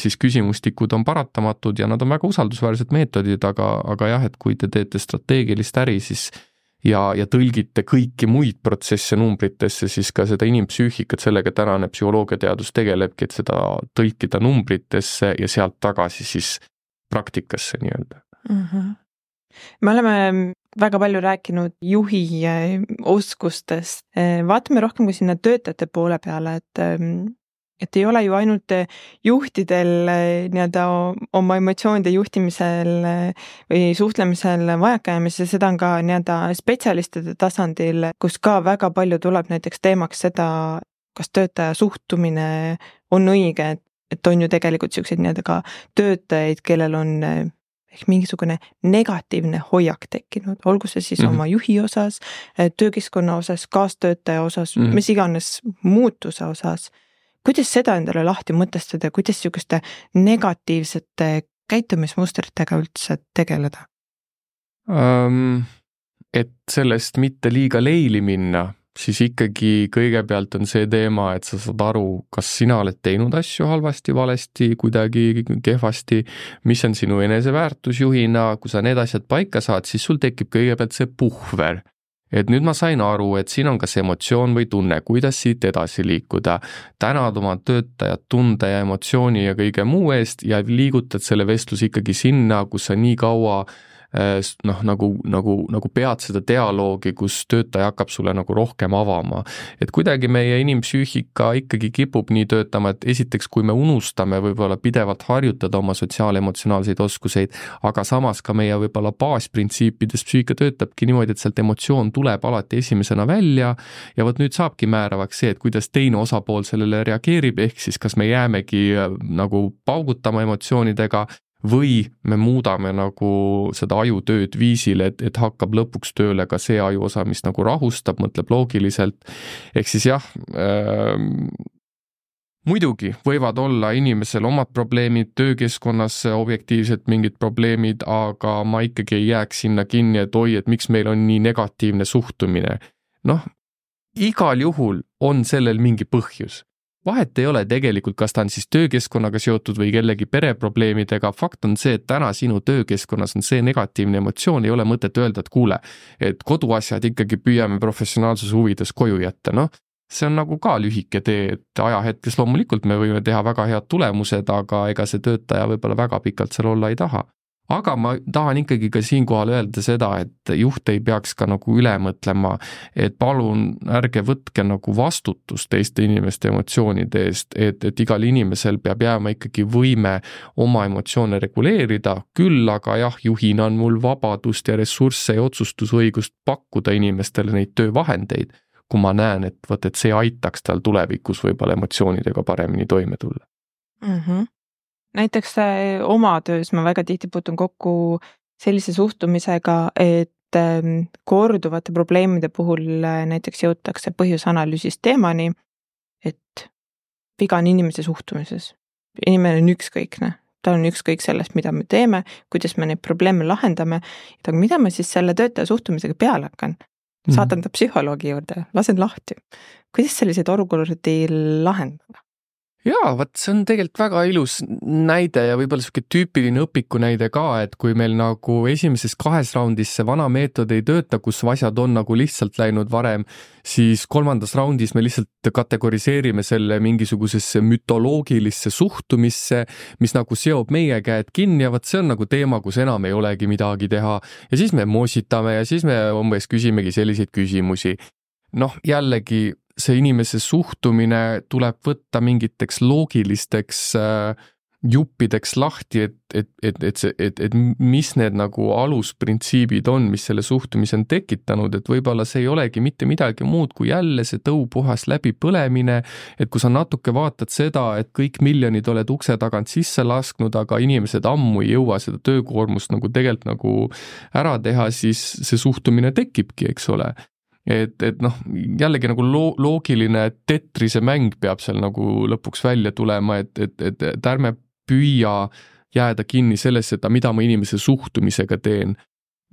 siis küsimustikud on paratamatud ja nad on väga usaldusväärsed meetodid, aga, aga jah, et kui te teete strateegilist äri, siis ja, ja tõlgite kõiki muid protsesse numbritesse, siis ka seda inimpsüühikat, sellega tänane psühholoogiateadus tegelebki, et seda tõlkida numbritesse ja sealt tagasi siis praktikasse nii-öelda mm. -hmm me oleme väga palju rääkinud juhi eh, oskustest, eh, vaatame rohkem ka sinna töötajate poole peale, et ehm, et ei ole ju ainult juhtidel eh, nii-öelda oma emotsioonide juhtimisel või suhtlemisel vajakajäämis ja seda on ka nii-öelda spetsialistide tasandil, kus ka väga palju tuleb näiteks teemaks seda, kas töötaja suhtumine on õige, et, et on ju tegelikult niisuguseid nii-öelda ka töötajaid, kellel on ehk mingisugune negatiivne hoiak tekkinud, olgu see siis mm -hmm. oma juhi osas, eh, töökeskkonna osas, kaastöötaja osas mm, -hmm. mis iganes muutuse osas. Kuidas seda endale lahti mõtestada, kuidas niisuguste negatiivsete käitumismustritega üldse tegeleda um,? et sellest mitte liiga leili minna siis ikkagi kõigepealt on see teema, et sa saad aru, kas sina oled teinud asju halvasti, valesti, kuidagi kehvasti, mis on sinu eneseväärtus juhina, kui sa need asjad paika saad, siis sul tekib kõigepealt see puhver. Et nüüd ma sain aru, et siin on kas emotsioon või tunne, kuidas siit edasi liikuda. tänad oma töötajat tunde ja emotsiooni ja kõige muu eest ja liigutad selle vestluse ikkagi sinna, kus sa nii kaua noh, nagu, nagu, nagu pead seda dialoogi, kus töötaja hakkab sulle nagu rohkem avama. et kuidagi meie inimpsüühika ikkagi kipub nii töötama, et esiteks, kui me unustame võib-olla pidevalt harjutada oma sotsiaalemotsionaalseid oskuseid, aga samas ka meie võib-olla baasprintsiipides psüühika töötabki niimoodi, et sealt emotsioon tuleb alati esimesena välja ja vot nüüd saabki määravaks see, et kuidas teine osapool sellele reageerib, ehk siis kas me jäämegi äh, nagu paugutama emotsioonidega või me muudame nagu seda ajutööd viisil, et, et hakkab lõpuks tööle ka see ajuosa, mis nagu rahustab, mõtleb loogiliselt. ehk siis jah äh,, muidugi võivad olla inimesel omad probleemid, töökeskkonnas objektiivselt mingid probleemid, aga ma ikkagi ei jääks sinna kinni, et oi, et miks meil on nii negatiivne suhtumine. noh, igal juhul on sellel mingi põhjus vahet ei ole tegelikult, kas ta on siis töökeskkonnaga seotud või kellegi pereprobleemidega, fakt on see, et täna sinu töökeskkonnas on see negatiivne emotsioon, ei ole mõtet öelda, et kuule, et koduasjad ikkagi püüame professionaalsuse huvides koju jätta, noh, see on nagu ka lühike tee, et ajahetkes loomulikult me võime teha väga head tulemused, aga ega see töötaja võib-olla väga pikalt seal olla ei taha aga ma tahan ikkagi ka siinkohal öelda seda, et juht ei peaks ka nagu üle mõtlema, et palun ärge võtke nagu vastutust teiste inimeste emotsioonide eest, et, et igal inimesel peab jääma ikkagi võime oma emotsioone reguleerida, küll aga jah, juhina on mul vabadust ja ressursse ja otsustusõigust pakkuda inimestele neid töövahendeid, kui ma näen, et vot, et see aitaks tal tulevikus võib-olla emotsioonidega paremini toime tulla mm. -hmm näiteks äh, oma töös ma väga tihti puutun kokku sellise suhtumisega, et ähm, korduvate probleemide puhul äh, näiteks jõutakse põhjusanalüüsist teemani, et viga on inimese suhtumises. inimene on ükskõikne, tal on ükskõik sellest, mida me teeme, kuidas me neid probleeme lahendame, et aga mida ma siis selle töötaja suhtumisega peale hakkan? saatan ta psühholoogi juurde, lasen lahti. kuidas selliseid olukordi lahendada? Jaa, vot see on tegelikult väga ilus näide ja võib-olla niisugune tüüpiline õpiku näide ka, et kui meil nagu esimeses kahes raundis see vana meetod ei tööta, kus asjad on nagu lihtsalt läinud varem, siis kolmandas raundis me lihtsalt kategoriseerime selle mingisugusesse mütoloogilisse suhtumisse, mis nagu seob meie käed kinni ja vot see on nagu teema, kus enam ei olegi midagi teha. ja siis me moositame ja siis me umbes küsimegi selliseid küsimusi noh, jällegi see inimese suhtumine tuleb võtta mingiteks loogilisteks äh, juppideks lahti, et, et, et, et see, et, et mis need nagu alusprintsiibid on, mis selle suhtumise on tekitanud, et võib-olla see ei olegi mitte midagi muud kui jälle see tõupuhas läbipõlemine, et kui sa natuke vaatad seda, et kõik miljonid oled ukse tagant sisse lasknud, aga inimesed ammu ei jõua seda töökoormust nagu tegelikult nagu ära teha, siis see suhtumine tekibki, eks ole et, et noh, jällegi nagu loo-, loogiline Tetrise mäng peab seal nagu lõpuks välja tulema, et, et, et, et ärme püüa jääda kinni sellesse, et mida ma inimese suhtumisega teen.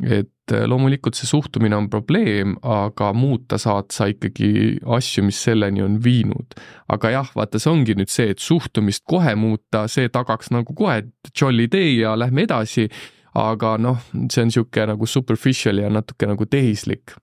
et loomulikult see suhtumine on probleem, aga muuta saad sa ikkagi asju, mis selleni on viinud. aga jah, vaata, see ongi nüüd see, et suhtumist kohe muuta, see tagaks nagu kohe jolly day ja lähme edasi, aga noh, see on niisugune nagu superficial ja natuke nagu tehislik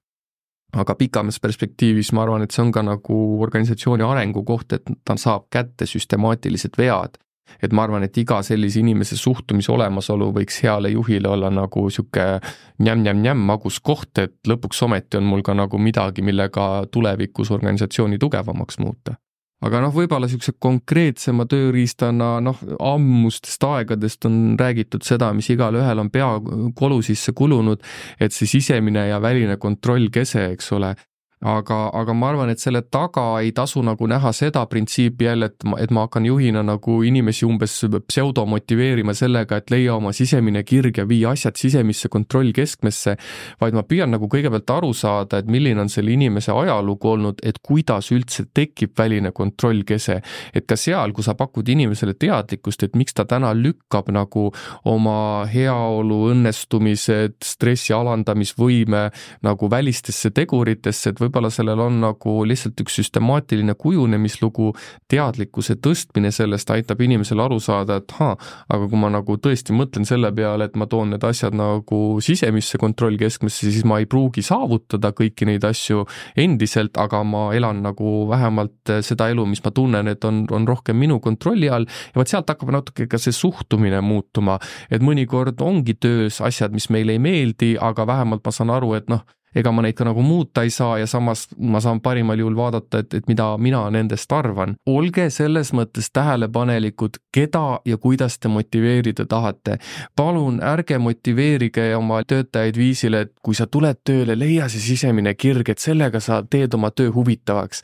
aga pikamas perspektiivis ma arvan, et see on ka nagu organisatsiooni arengu koht, et ta saab kätte süstemaatilised vead. et ma arvan, et iga sellise inimese suhtumise olemasolu võiks heale juhile olla nagu niisugune njämm-njämm-njämm magus koht, et lõpuks ometi on mul ka nagu midagi, millega tulevikus organisatsiooni tugevamaks muuta aga noh, võib-olla niisuguse konkreetsema tööriistana noh, ammustest aegadest on räägitud seda, mis igalühel on pea kolu sisse kulunud, et see sisemine ja väline kontrollkese, eks ole, aga, aga ma arvan, et selle taga ei tasu nagu näha seda printsiipi jälle, et ma, et ma hakkan juhina nagu inimesi umbes pseudomotiveerima sellega, et leia oma sisemine kirg ja vii asjad sisemisse kontrollkeskmesse, vaid ma püüan nagu kõigepealt aru saada, et milline on selle inimese ajalugu olnud, et kuidas üldse tekib väline kontrollkese. et ka seal, kui sa pakud inimesele teadlikkust, et miks ta täna lükkab nagu oma heaolu, õnnestumised, stressi alandamisvõime nagu välistesse teguritesse, et või võib-olla sellel on nagu lihtsalt üks süstemaatiline kujunemislugu, teadlikkuse tõstmine sellest aitab inimesel aru saada, et haa, aga kui ma nagu tõesti mõtlen selle peale, et ma toon need asjad nagu sisemisse kontrollkeskmesse, siis ma ei pruugi saavutada kõiki neid asju endiselt, aga ma elan nagu vähemalt seda elu, mis ma tunnen, et on, on rohkem minu kontrolli all. Ja vot sealt hakkab natuke ka see suhtumine muutuma, et mõnikord ongi töös asjad, mis meile ei meeldi, aga vähemalt ma saan aru, et noh, ega ma neid ka nagu muuta ei saa ja samas ma saan parimal juhul vaadata, et, et mida mina nendest arvan. olge selles mõttes tähelepanelikud, keda ja kuidas te motiveerida tahate. palun ärge motiveerige oma töötajaid viisile, et kui sa tuled tööle, leia see sisemine kirg, et sellega sa teed oma töö huvitavaks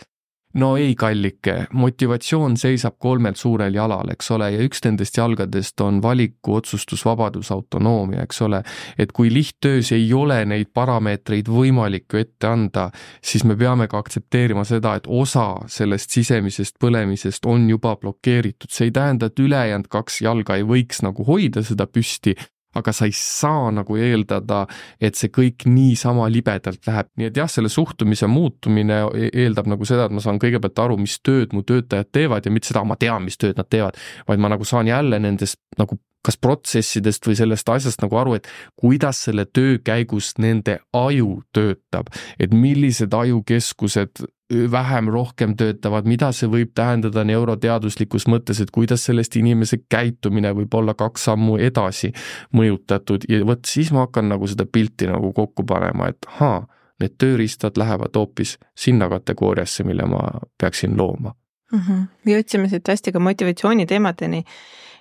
no ei, kallike, motivatsioon seisab kolmel suurel jalal, eks ole, ja üks nendest jalgadest on valiku, otsustusvabadus, autonoomia, eks ole. et kui lihttöös ei ole neid parameetreid võimalik ju ette anda, siis me peame ka aktsepteerima seda, et osa sellest sisemisest põlemisest on juba blokeeritud, see ei tähenda, et ülejäänud kaks jalga ei võiks nagu hoida seda püsti, aga sa ei saa nagu eeldada, et see kõik niisama libedalt läheb, nii et jah, selle suhtumise muutumine e-, eeldab nagu seda, et ma saan kõigepealt aru, mis tööd mu töötajad teevad ja mitte seda, ma tean, mis tööd nad teevad, vaid ma nagu saan jälle nendest nagu kas protsessidest või sellest asjast nagu aru, et kuidas selle töö käigus nende aju töötab, et millised ajukeskused vähem-rohkem töötavad, mida see võib tähendada neuroteaduslikus mõttes, et kuidas sellest inimese käitumine võib olla kaks sammu edasi mõjutatud ja vot siis ma hakkan nagu seda pilti nagu kokku panema, et ahaa, need tööriistad lähevad hoopis sinna kategooriasse, mille ma peaksin looma mm. -hmm. jõudsime siit hästi ka motivatsiooni teemadeni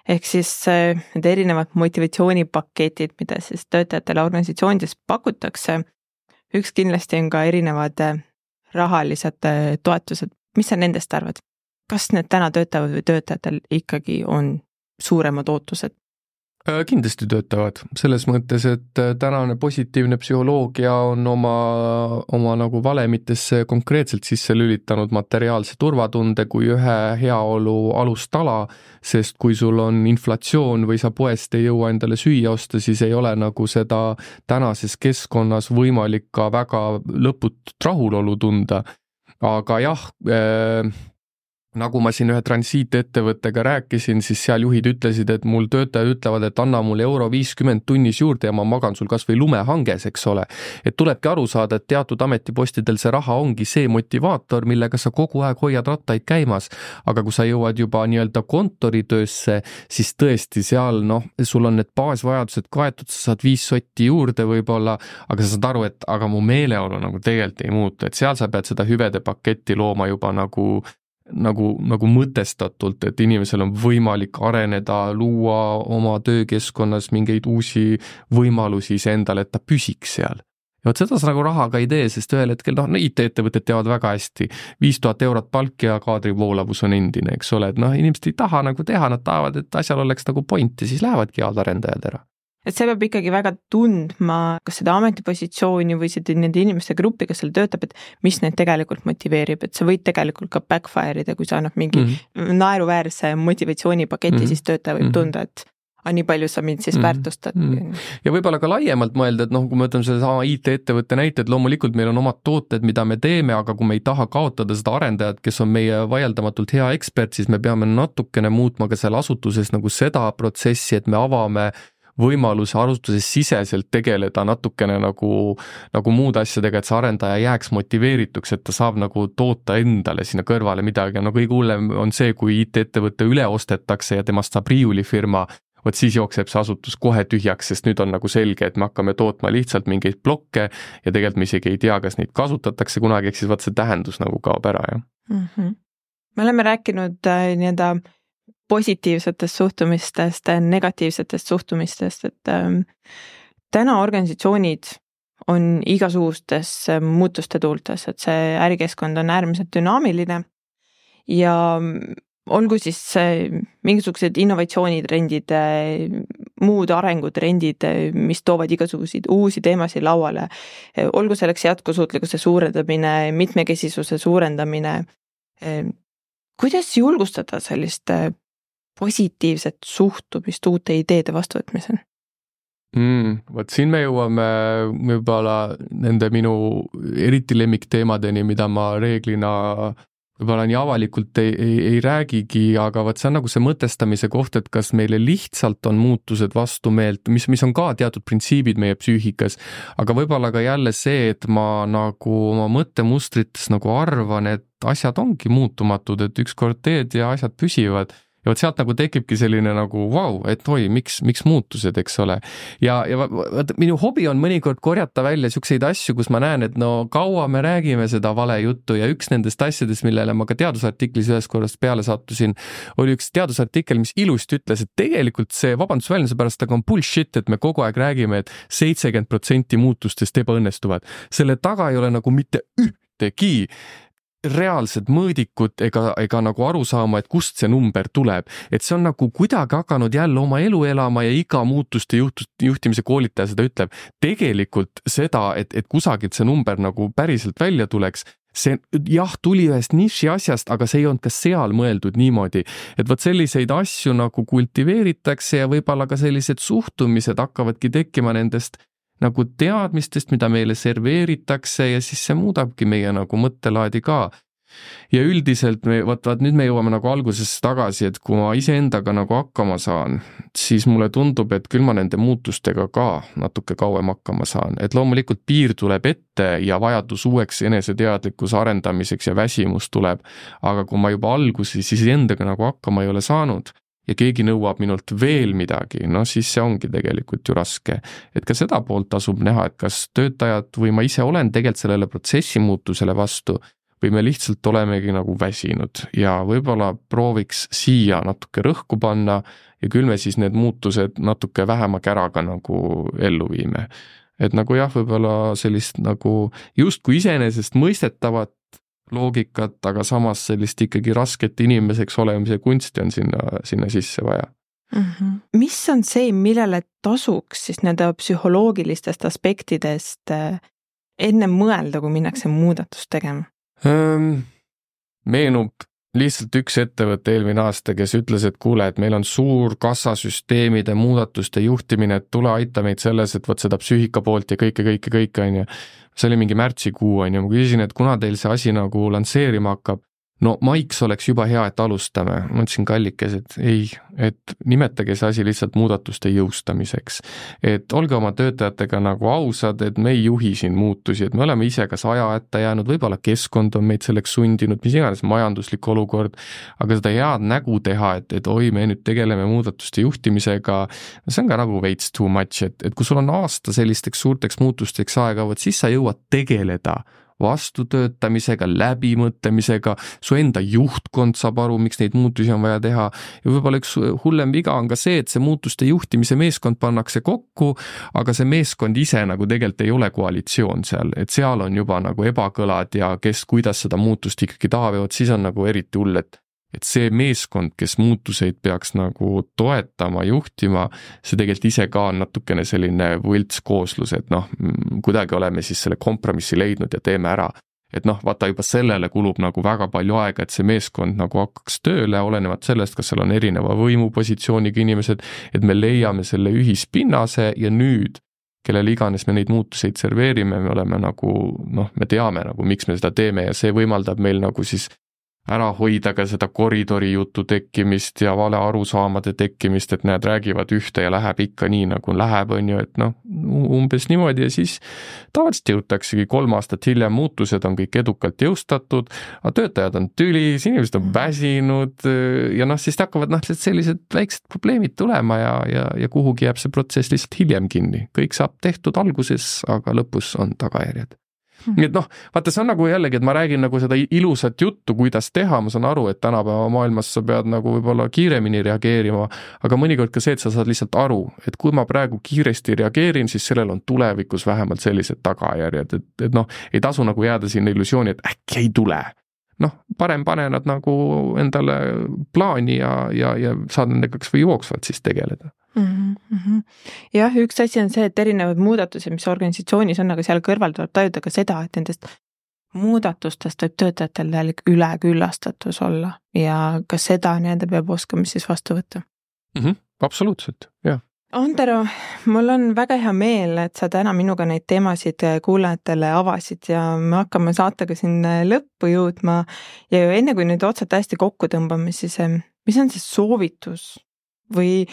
ehk siis äh, need erinevad motivatsioonipaketid, mida siis töötajatele organisatsioonides pakutakse. üks kindlasti on ka erinevad äh, rahalised äh, toetused, mis sa nendest arvad? kas need täna töötavad või töötajatel ikkagi on suuremad ootused? Äh, kindlasti töötavad, selles mõttes, et äh, tänane positiivne psühholoogia on oma, oma nagu valemitesse konkreetselt sisse lülitanud materiaalse turvatunde kui ühe heaolu alustala, sest kui sul on inflatsioon või sa poest ei jõua endale süüa osta, siis ei ole nagu seda tänases keskkonnas võimalik ka väga lõputut rahulolu tunda. aga jah äh,, nagu ma siin ühe transiitettevõttega rääkisin, siis seal juhid ütlesid, et mul töötajad ütlevad, et anna mulle euro viiskümmend tunnis juurde ja ma magan sul kas või lumehanges, eks ole. et tulebki aru saada, et teatud ametipostidel see raha ongi see motivaator, millega sa kogu aeg hoiad rattaid käimas. aga kui sa jõuad juba nii-öelda kontoritöösse, siis tõesti seal noh, sul on need baasvajadused kaetud, sa saad viis sotti juurde võib-olla, aga sa saad aru, et aga mu meeleolu nagu tegelikult ei muutu, et seal sa pead seda hüvede paketti looma juba nagu nagu, nagu mõtestatult, et inimesel on võimalik areneda, luua oma töökeskkonnas mingeid uusi võimalusi iseendale, et ta püsiks seal. ja vot seda sa nagu rahaga ei tee, sest ühel hetkel noh, no IT-ettevõtted teavad väga hästi, viis tuhat eurot palk ja kaadri voolavus on endine, eks ole, et noh, inimesed ei taha nagu teha, nad tahavad, et asjal oleks nagu point ja siis lähevadki head arendajad ära et see peab ikkagi väga tundma, kas seda ametipositsiooni või seda nende inimeste gruppi, kes seal töötab, et mis neid tegelikult motiveerib, et sa võid tegelikult ka backfire ida, kui sa annad mingi mm -hmm. naeruväärse motivatsioonipaketi mm, -hmm. siis töötaja võib mm -hmm. tunda, et aga nii palju sa mind siis mm. väärtustad mm.. ja võib-olla ka laiemalt mõelda, et noh, kui me võtame sedasama IT-ettevõtte näite, et loomulikult meil on omad tooted, mida me teeme, aga kui me ei taha kaotada seda arendajat, kes on meie vaieldamatult hea ekspert, siis me peame natukene muutma ka seal asutuses nagu seda protsessi, et me avame võimaluse asutuses siseselt tegeleda natukene nagu, nagu muude asjadega, et see arendaja jääks motiveerituks, et ta saab nagu toota endale sinna kõrvale midagi no kõige hullem on see, kui IT-ettevõte üle ostetakse ja temast saab riiulifirma vot siis jookseb see asutus kohe tühjaks, sest nüüd on nagu selge, et me hakkame tootma lihtsalt mingeid plokke ja tegelikult me isegi ei tea, kas neid kasutatakse kunagi, ehk siis vot see tähendus nagu kaob ära, jah mm. -hmm. me oleme rääkinud äh, nii-öelda positiivsetest suhtumistest, negatiivsetest suhtumistest, et äh, täna organisatsioonid on igasugustes muutuste tuultes, et see ärikeskkond on äärmiselt dünaamiline ja olgu siis mingisugused innovatsioonitrendid, muud arengutrendid, mis toovad igasuguseid uusi teemasid lauale, olgu selleks jätkusuutlikkuse suurendamine, mitmekesisuse suurendamine. kuidas julgustada sellist positiivset suhtumist uute ideede vastuvõtmisel? mm,? vot siin me jõuame võib-olla nende minu eriti lemmikteemadeni, mida ma reeglina võib-olla nii avalikult ei, ei, ei räägigi, aga vot see on nagu see mõtestamise koht, et kas meile lihtsalt on muutused vastumeelt, mis, mis on ka teatud printsiibid meie psüühikas, aga võib-olla ka jälle see, et ma nagu oma mõttemustrites nagu arvan, et asjad ongi muutumatud, et ükskord teed ja asjad püsivad ja vot sealt nagu tekibki selline nagu vau wow,, et oi, miks, miks muutused, eks ole. ja, ja vaat minu hobi on mõnikord korjata välja niisuguseid asju, kus ma näen, et no kaua me räägime seda valejuttu ja üks nendest asjadest, millele ma ka teadusartiklis ühest korrast peale sattusin, oli üks teadusartikkel, mis ilusti ütles, et tegelikult see vabanduse väljenduse pärast, aga on bullshit, et me kogu aeg räägime et, et seitsekümmend protsenti muutustest ebaõnnestuvad. selle taga ei ole nagu mitte ühtegi reaalsed mõõdikud ega, ega nagu aru saama, et kust see number tuleb. et see on nagu kuidagi hakanud jälle oma elu elama ja iga muutuste juht, juhtimise koolitaja seda ütleb. tegelikult seda, et, et kusagilt see number nagu päriselt välja tuleks, see jah, tuli ühest niši asjast, aga see ei olnud ka seal mõeldud niimoodi, et vot selliseid asju nagu kultiveeritakse ja võib-olla ka sellised suhtumised hakkavadki tekkima nendest nagu teadmistest, mida meile serveeritakse ja siis see muudabki meie nagu mõttelaadi ka. ja üldiselt me, vot, vot nüüd me jõuame nagu algusesse tagasi, et kui ma iseendaga nagu hakkama saan, siis mulle tundub, et küll ma nende muutustega ka natuke kauem hakkama saan, et loomulikult piir tuleb ette ja vajadus uueks eneseteadlikkuse arendamiseks ja väsimus tuleb, aga kui ma juba alguses iseendaga nagu hakkama ei ole saanud ja keegi nõuab minult veel midagi, no siis see ongi tegelikult ju raske. et ka seda poolt tasub näha, et kas töötajad või ma ise olen tegelikult sellele protsessi muutusele vastu või me lihtsalt olemegi nagu väsinud ja võib-olla prooviks siia natuke rõhku panna ja küll me siis need muutused natuke vähema käraga nagu ellu viime. et nagu jah, võib-olla sellist nagu justkui iseenesestmõistetavat loogikat, aga samas sellist ikkagi rasket inimeseks olemise kunsti on sinna, sinna sisse vaja mm. -hmm. mis on see, millele tasuks siis nende psühholoogilistest aspektidest äh, enne mõelda, kui minnakse muudatust tegema ähm,? meenub lihtsalt üks ettevõte eelmine aasta, kes ütles, et kuule, et meil on suur kassasüsteemide muudatuste juhtimine, et tule aita meid selles, et vot seda psüühika poolt ja kõike, kõike, kõike, on ju see oli mingi märtsikuu, on ju, ma küsisin, et kuna teil see asi nagu lansseerima hakkab, no maiks oleks juba hea, et alustame. ma ütlesin kallikesed, ei, et nimetage see asi lihtsalt muudatuste jõustamiseks. et olge oma töötajatega nagu ausad, et me ei juhi siin muutusi, et me oleme ise kas aja hätta jäänud, võib-olla keskkond on meid selleks sundinud, mis iganes majanduslik olukord, aga seda head nägu teha, et, et oi, me nüüd tegeleme muudatuste juhtimisega, see on ka nagu veits too much, et, et kui sul on aasta sellisteks suurteks muutusteks aega, vot siis sa jõuad tegeleda vastutöötamisega, läbimõtlemisega, su enda juhtkond saab aru, miks neid muutusi on vaja teha. Ja võib-olla üks hullem viga on ka see, et see muutuste juhtimise meeskond pannakse kokku, aga see meeskond ise nagu tegelikult ei ole koalitsioon seal, et seal on juba nagu ebakõlad ja kes kuidas seda muutust ikkagi vot siis on nagu eriti hull, et et see meeskond, kes muutuseid peaks nagu toetama, juhtima, see tegelikult ise ka on natukene selline võltskooslus, et noh, kuidagi oleme siis selle kompromissi leidnud ja teeme ära. Et noh, vaata juba sellele kulub nagu väga palju aega, et see meeskond nagu hakkaks tööle, olenevalt sellest, kas seal on erineva võimupositsiooniga inimesed, et me leiame selle ühispinnase ja nüüd kellele iganes me neid muutuseid serveerime, me oleme nagu noh, me teame nagu, miks me seda teeme ja see võimaldab meil nagu siis ära hoida ka seda koridori jutu tekkimist ja vale arusaamade tekkimist, et näed, räägivad ühte ja läheb ikka nii, nagu läheb, on ju, et noh, umbes niimoodi ja siis tavaliselt jõutaksegi kolm aastat hiljem, muutused on kõik edukalt jõustatud, aga töötajad on tülis, inimesed on väsinud ja noh, siis hakkavad noh, sellised väiksed probleemid tulema ja, ja, ja kuhugi jääb see protsess lihtsalt hiljem kinni. kõik saab tehtud alguses, aga lõpus on tagajärjed. Nii et noh, vaata, see on nagu jällegi, et ma räägin nagu seda ilusat juttu, kuidas teha, ma saan aru, et tänapäeva maailmas sa pead nagu võib-olla kiiremini reageerima, aga mõnikord ka see, et sa saad lihtsalt aru, et kui ma praegu kiiresti reageerin, siis sellel on tulevikus vähemalt sellised tagajärjed, et, et noh, ei tasu nagu jääda sinna illusiooni, et äkki ei tule noh, parem pane nad nagu endale plaani ja, ja, ja saad nendega kas või jooksvalt siis tegeleda mm. -hmm. jah, üks asi on see, et erinevad muudatused, mis organisatsioonis on, aga seal kõrval tuleb tajuda ka seda, et nendest muudatustest võib töötajatel täielik üleküllastatus olla ja ka seda nii-öelda peab oskama siis vastu võtta mm. -hmm. absoluutselt, jah. Antero, mul on väga hea meel, et sa täna minuga neid teemasid kuulajatele avasid ja me hakkame saatega siin lõppu jõudma. ja enne kui nüüd otsad hästi kokku tõmbame, siis mis on see soovitus või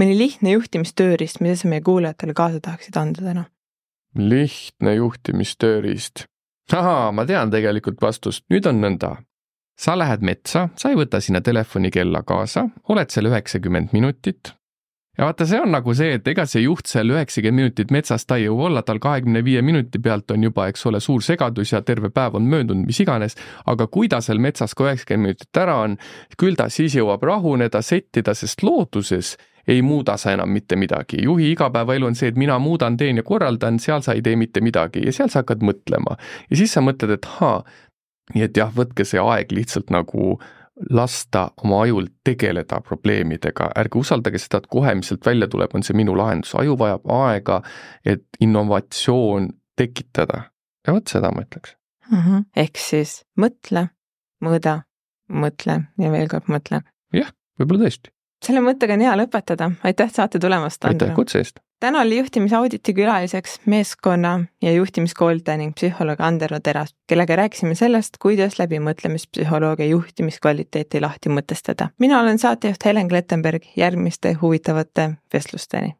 mõni lihtne juhtimistööriist, mida sa meie kuulajatele kaasa tahaksid anda täna? lihtne juhtimistööriist. ahaa, ma tean tegelikult vastust, nüüd on nõnda. sa lähed metsa, sa ei võta sinna telefonikella kaasa, oled seal üheksakümmend minutit, ja vaata, see on nagu see, et ega see juht seal üheksakümmend minutit metsas ta ei jõua olla, tal kahekümne viie minuti pealt on juba, eks ole, suur segadus ja terve päev on möödunud, mis iganes, aga kui ta seal metsas ka üheksakümmend minutit ära on, küll ta siis jõuab rahuneda, settida, sest looduses ei muuda sa enam mitte midagi. juhi igapäevaelu on see, et mina muudan, teen ja korraldan, seal sa ei tee mitte midagi ja seal sa hakkad mõtlema. ja siis sa mõtled, et haa, nii et jah, võtke see aeg lihtsalt nagu lasta oma ajul tegeleda probleemidega, ärge usaldage seda, et kohe, mis sealt välja tuleb, on see minu lahendus, aju vajab aega, et innovatsioon tekitada. ja vot seda ma ütleks mm. -hmm. ehk siis mõtle, mõõda, mõtle ja veel kord mõtle. jah, võib-olla tõesti. Selle mõttega on hea lõpetada, aitäh saate tulemast, aitäh kutse eest! Täna oli juhtimisauditi külaliseks meeskonna ja juhtimiskoolitaja ning psühholoog Andero Teras, kellega rääkisime sellest, kuidas läbimõtlemispsühholoogia juhtimiskvaliteeti lahti mõtestada. mina olen saatejuht Helen Klettenberg, järgmiste huvitavate vestlusteni